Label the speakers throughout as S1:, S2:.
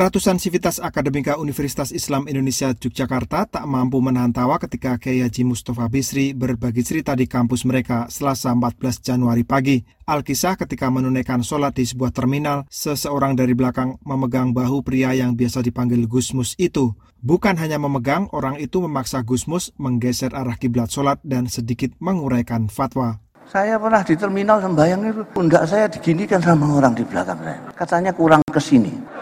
S1: Ratusan sivitas akademika Universitas Islam Indonesia Yogyakarta tak mampu menahan tawa ketika Kiai Haji Mustafa Bisri berbagi cerita di kampus mereka selasa 14 Januari pagi. Alkisah ketika menunaikan sholat di sebuah terminal, seseorang dari belakang memegang bahu pria yang biasa dipanggil Gusmus itu. Bukan hanya memegang, orang itu memaksa Gusmus menggeser arah kiblat sholat dan sedikit menguraikan fatwa.
S2: Saya pernah di terminal sembahyang itu, pundak saya diginikan sama orang di belakang saya. Katanya kurang ke sini.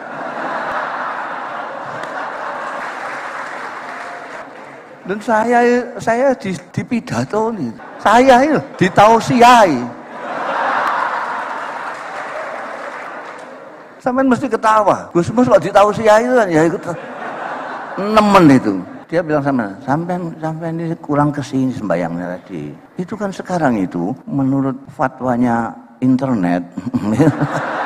S2: Dan saya saya di, di pidato nih. Saya itu ditausiai. Sampai mesti ketawa. Gus Mus kok ditausiai itu kan ya ikut nemen itu. Dia bilang sama, sampai sampai ini kurang ke sini sembayangnya tadi. Itu kan sekarang itu menurut fatwanya internet.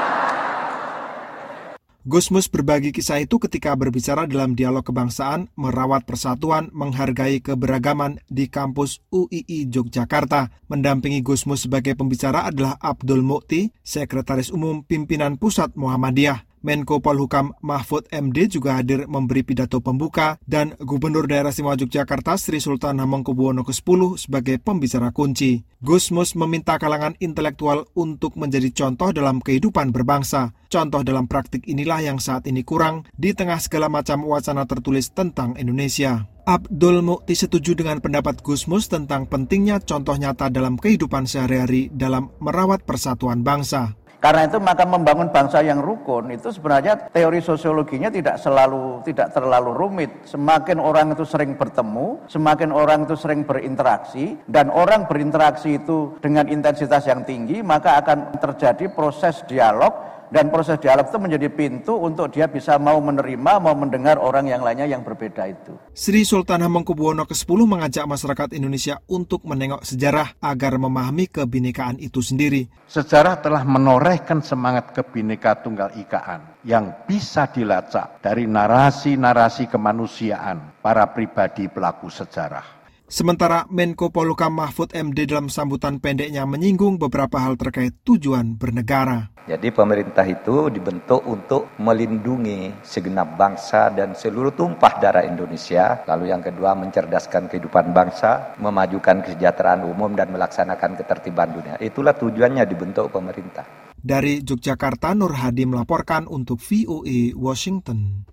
S1: Gusmus berbagi kisah itu ketika berbicara dalam dialog kebangsaan, merawat persatuan, menghargai keberagaman di kampus UII Yogyakarta. Mendampingi Gusmus sebagai pembicara adalah Abdul Mukti, Sekretaris Umum Pimpinan Pusat Muhammadiyah. Menko Polhukam Mahfud MD juga hadir memberi pidato pembuka dan Gubernur Daerah Istimewa Yogyakarta Sri Sultan Hamengkubuwono ke-10 sebagai pembicara kunci. Gusmus meminta kalangan intelektual untuk menjadi contoh dalam kehidupan berbangsa. Contoh dalam praktik inilah yang saat ini kurang di tengah segala macam wacana tertulis tentang Indonesia. Abdul Mukti setuju dengan pendapat Gusmus tentang pentingnya contoh nyata dalam kehidupan sehari-hari dalam merawat persatuan bangsa.
S2: Karena itu maka membangun bangsa yang rukun itu sebenarnya teori sosiologinya tidak selalu tidak terlalu rumit. Semakin orang itu sering bertemu, semakin orang itu sering berinteraksi dan orang berinteraksi itu dengan intensitas yang tinggi, maka akan terjadi proses dialog dan proses dialog itu menjadi pintu untuk dia bisa mau menerima, mau mendengar orang yang lainnya yang berbeda itu.
S1: Sri Sultan Hamengkubuwono ke-10 mengajak masyarakat Indonesia untuk menengok sejarah agar memahami kebinekaan itu sendiri.
S3: Sejarah telah menorehkan semangat kebineka tunggal ikaan yang bisa dilacak dari narasi-narasi kemanusiaan para pribadi pelaku sejarah.
S1: Sementara Menko Polukam Mahfud MD dalam sambutan pendeknya menyinggung beberapa hal terkait tujuan bernegara.
S4: Jadi pemerintah itu dibentuk untuk melindungi segenap bangsa dan seluruh tumpah darah Indonesia. Lalu yang kedua mencerdaskan kehidupan bangsa, memajukan kesejahteraan umum dan melaksanakan ketertiban dunia. Itulah tujuannya dibentuk pemerintah.
S1: Dari Yogyakarta, Nur Hadi melaporkan untuk VOA Washington.